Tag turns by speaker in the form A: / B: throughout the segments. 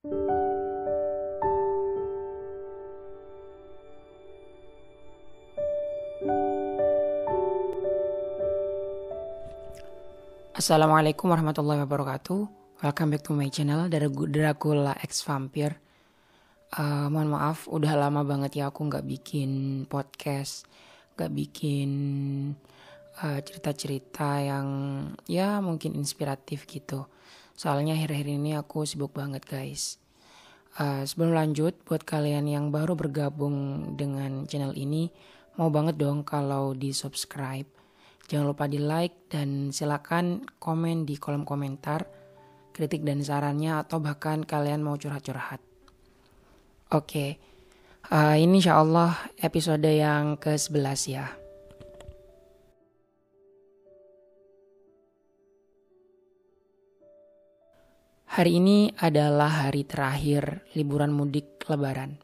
A: Assalamualaikum warahmatullahi wabarakatuh. Welcome back to my channel dari Dracula X Vampire. Uh, mohon maaf, udah lama banget ya aku nggak bikin podcast, nggak bikin cerita uh, cerita-cerita yang ya mungkin inspiratif gitu. Soalnya akhir-akhir ini aku sibuk banget guys. Uh, sebelum lanjut, buat kalian yang baru bergabung dengan channel ini, mau banget dong kalau di subscribe Jangan lupa di like dan silakan komen di kolom komentar kritik dan sarannya atau bahkan kalian mau curhat-curhat. Oke, uh, ini insya Allah episode yang ke-11 ya. Hari ini adalah hari terakhir liburan mudik lebaran.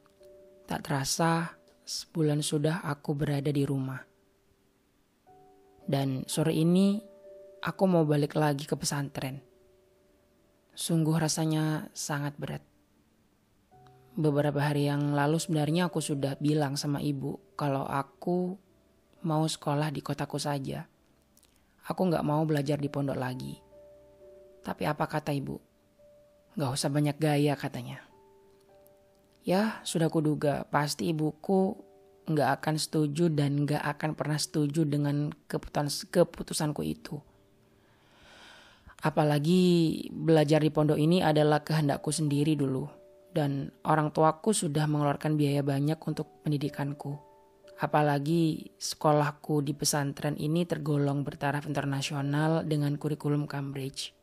A: Tak terasa sebulan sudah aku berada di rumah. Dan sore ini aku mau balik lagi ke pesantren. Sungguh rasanya sangat berat. Beberapa hari yang lalu sebenarnya aku sudah bilang sama ibu kalau aku mau sekolah di kotaku saja. Aku nggak mau belajar di pondok lagi. Tapi apa kata ibu? Gak usah banyak gaya katanya. Ya, sudah kuduga pasti ibuku nggak akan setuju dan nggak akan pernah setuju dengan keputusan keputusanku itu. Apalagi belajar di pondok ini adalah kehendakku sendiri dulu dan orang tuaku sudah mengeluarkan biaya banyak untuk pendidikanku. Apalagi sekolahku di pesantren ini tergolong bertaraf internasional dengan kurikulum Cambridge.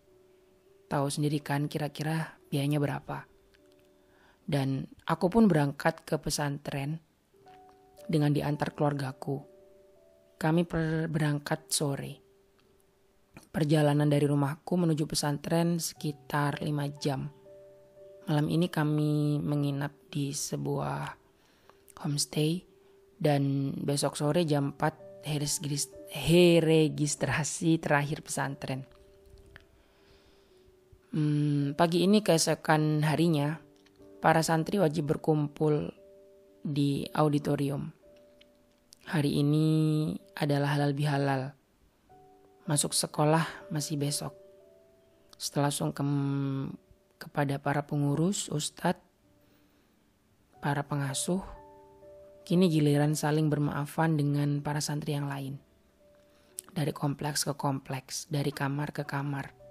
A: Tahu sendiri kan kira-kira biayanya berapa. Dan aku pun berangkat ke pesantren dengan diantar keluargaku. Kami berangkat sore. Perjalanan dari rumahku menuju pesantren sekitar 5 jam. Malam ini kami menginap di sebuah homestay dan besok sore jam 4 heregistrasi terakhir pesantren. Hmm, pagi ini keesokan harinya, para santri wajib berkumpul di auditorium. Hari ini adalah halal bihalal. Masuk sekolah masih besok. Setelah sungkem kepada para pengurus, ustadz, para pengasuh, kini giliran saling bermaafan dengan para santri yang lain. Dari kompleks ke kompleks, dari kamar ke kamar.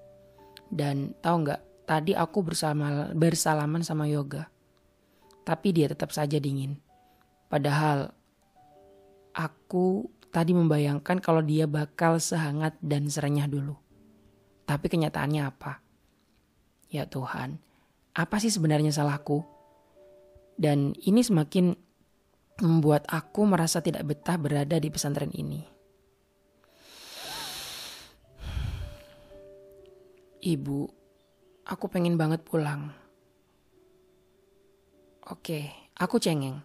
A: Dan tahu nggak, tadi aku bersama bersalaman sama yoga tapi dia tetap saja dingin. Padahal aku tadi membayangkan kalau dia bakal sehangat dan serenyah dulu. Tapi kenyataannya apa? Ya Tuhan, apa sih sebenarnya salahku? Dan ini semakin membuat aku merasa tidak betah berada di pesantren ini. Ibu, aku pengen banget pulang. Oke, aku cengeng.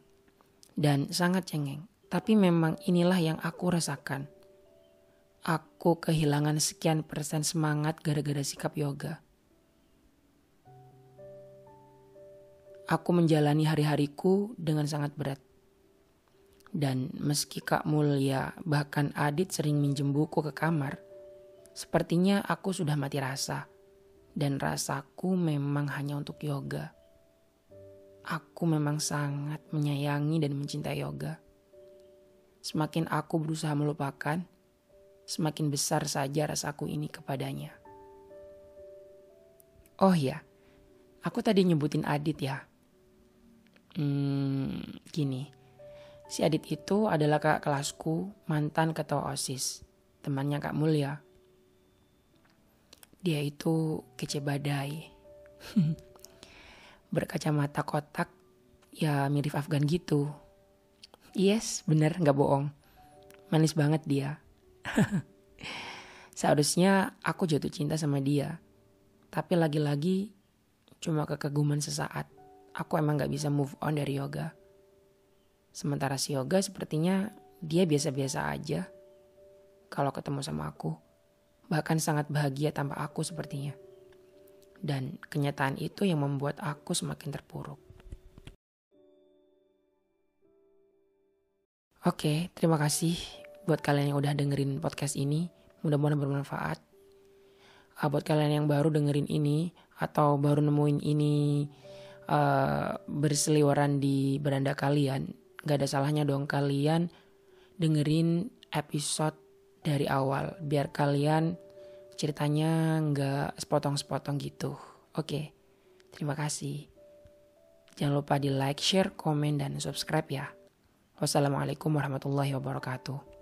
A: Dan sangat cengeng. Tapi memang inilah yang aku rasakan. Aku kehilangan sekian persen semangat gara-gara sikap yoga. Aku menjalani hari-hariku dengan sangat berat. Dan meski Kak Mulia bahkan Adit sering minjem buku ke kamar, sepertinya aku sudah mati rasa. Dan rasaku memang hanya untuk yoga. Aku memang sangat menyayangi dan mencintai yoga. Semakin aku berusaha melupakan, semakin besar saja rasaku ini kepadanya. Oh ya, aku tadi nyebutin Adit ya. Hmm, gini. Si Adit itu adalah kakak kelasku, mantan ketua OSIS, temannya Kak Mulia. Dia itu kece badai. berkacamata kotak ya mirip Afgan gitu. Yes, bener gak bohong. Manis banget dia. Seharusnya aku jatuh cinta sama dia. Tapi lagi-lagi cuma kekaguman sesaat. Aku emang gak bisa move on dari yoga. Sementara si yoga sepertinya dia biasa-biasa aja. Kalau ketemu sama aku. Bahkan sangat bahagia tanpa aku sepertinya. Dan kenyataan itu yang membuat aku semakin terpuruk. Oke, terima kasih buat kalian yang udah dengerin podcast ini. Mudah-mudahan bermanfaat. Uh, buat kalian yang baru dengerin ini atau baru nemuin ini uh, berseliweran di beranda kalian, gak ada salahnya dong kalian dengerin episode dari awal biar kalian ceritanya nggak sepotong-sepotong gitu. Oke, terima kasih. Jangan lupa di like, share, komen, dan subscribe ya. Wassalamualaikum warahmatullahi wabarakatuh.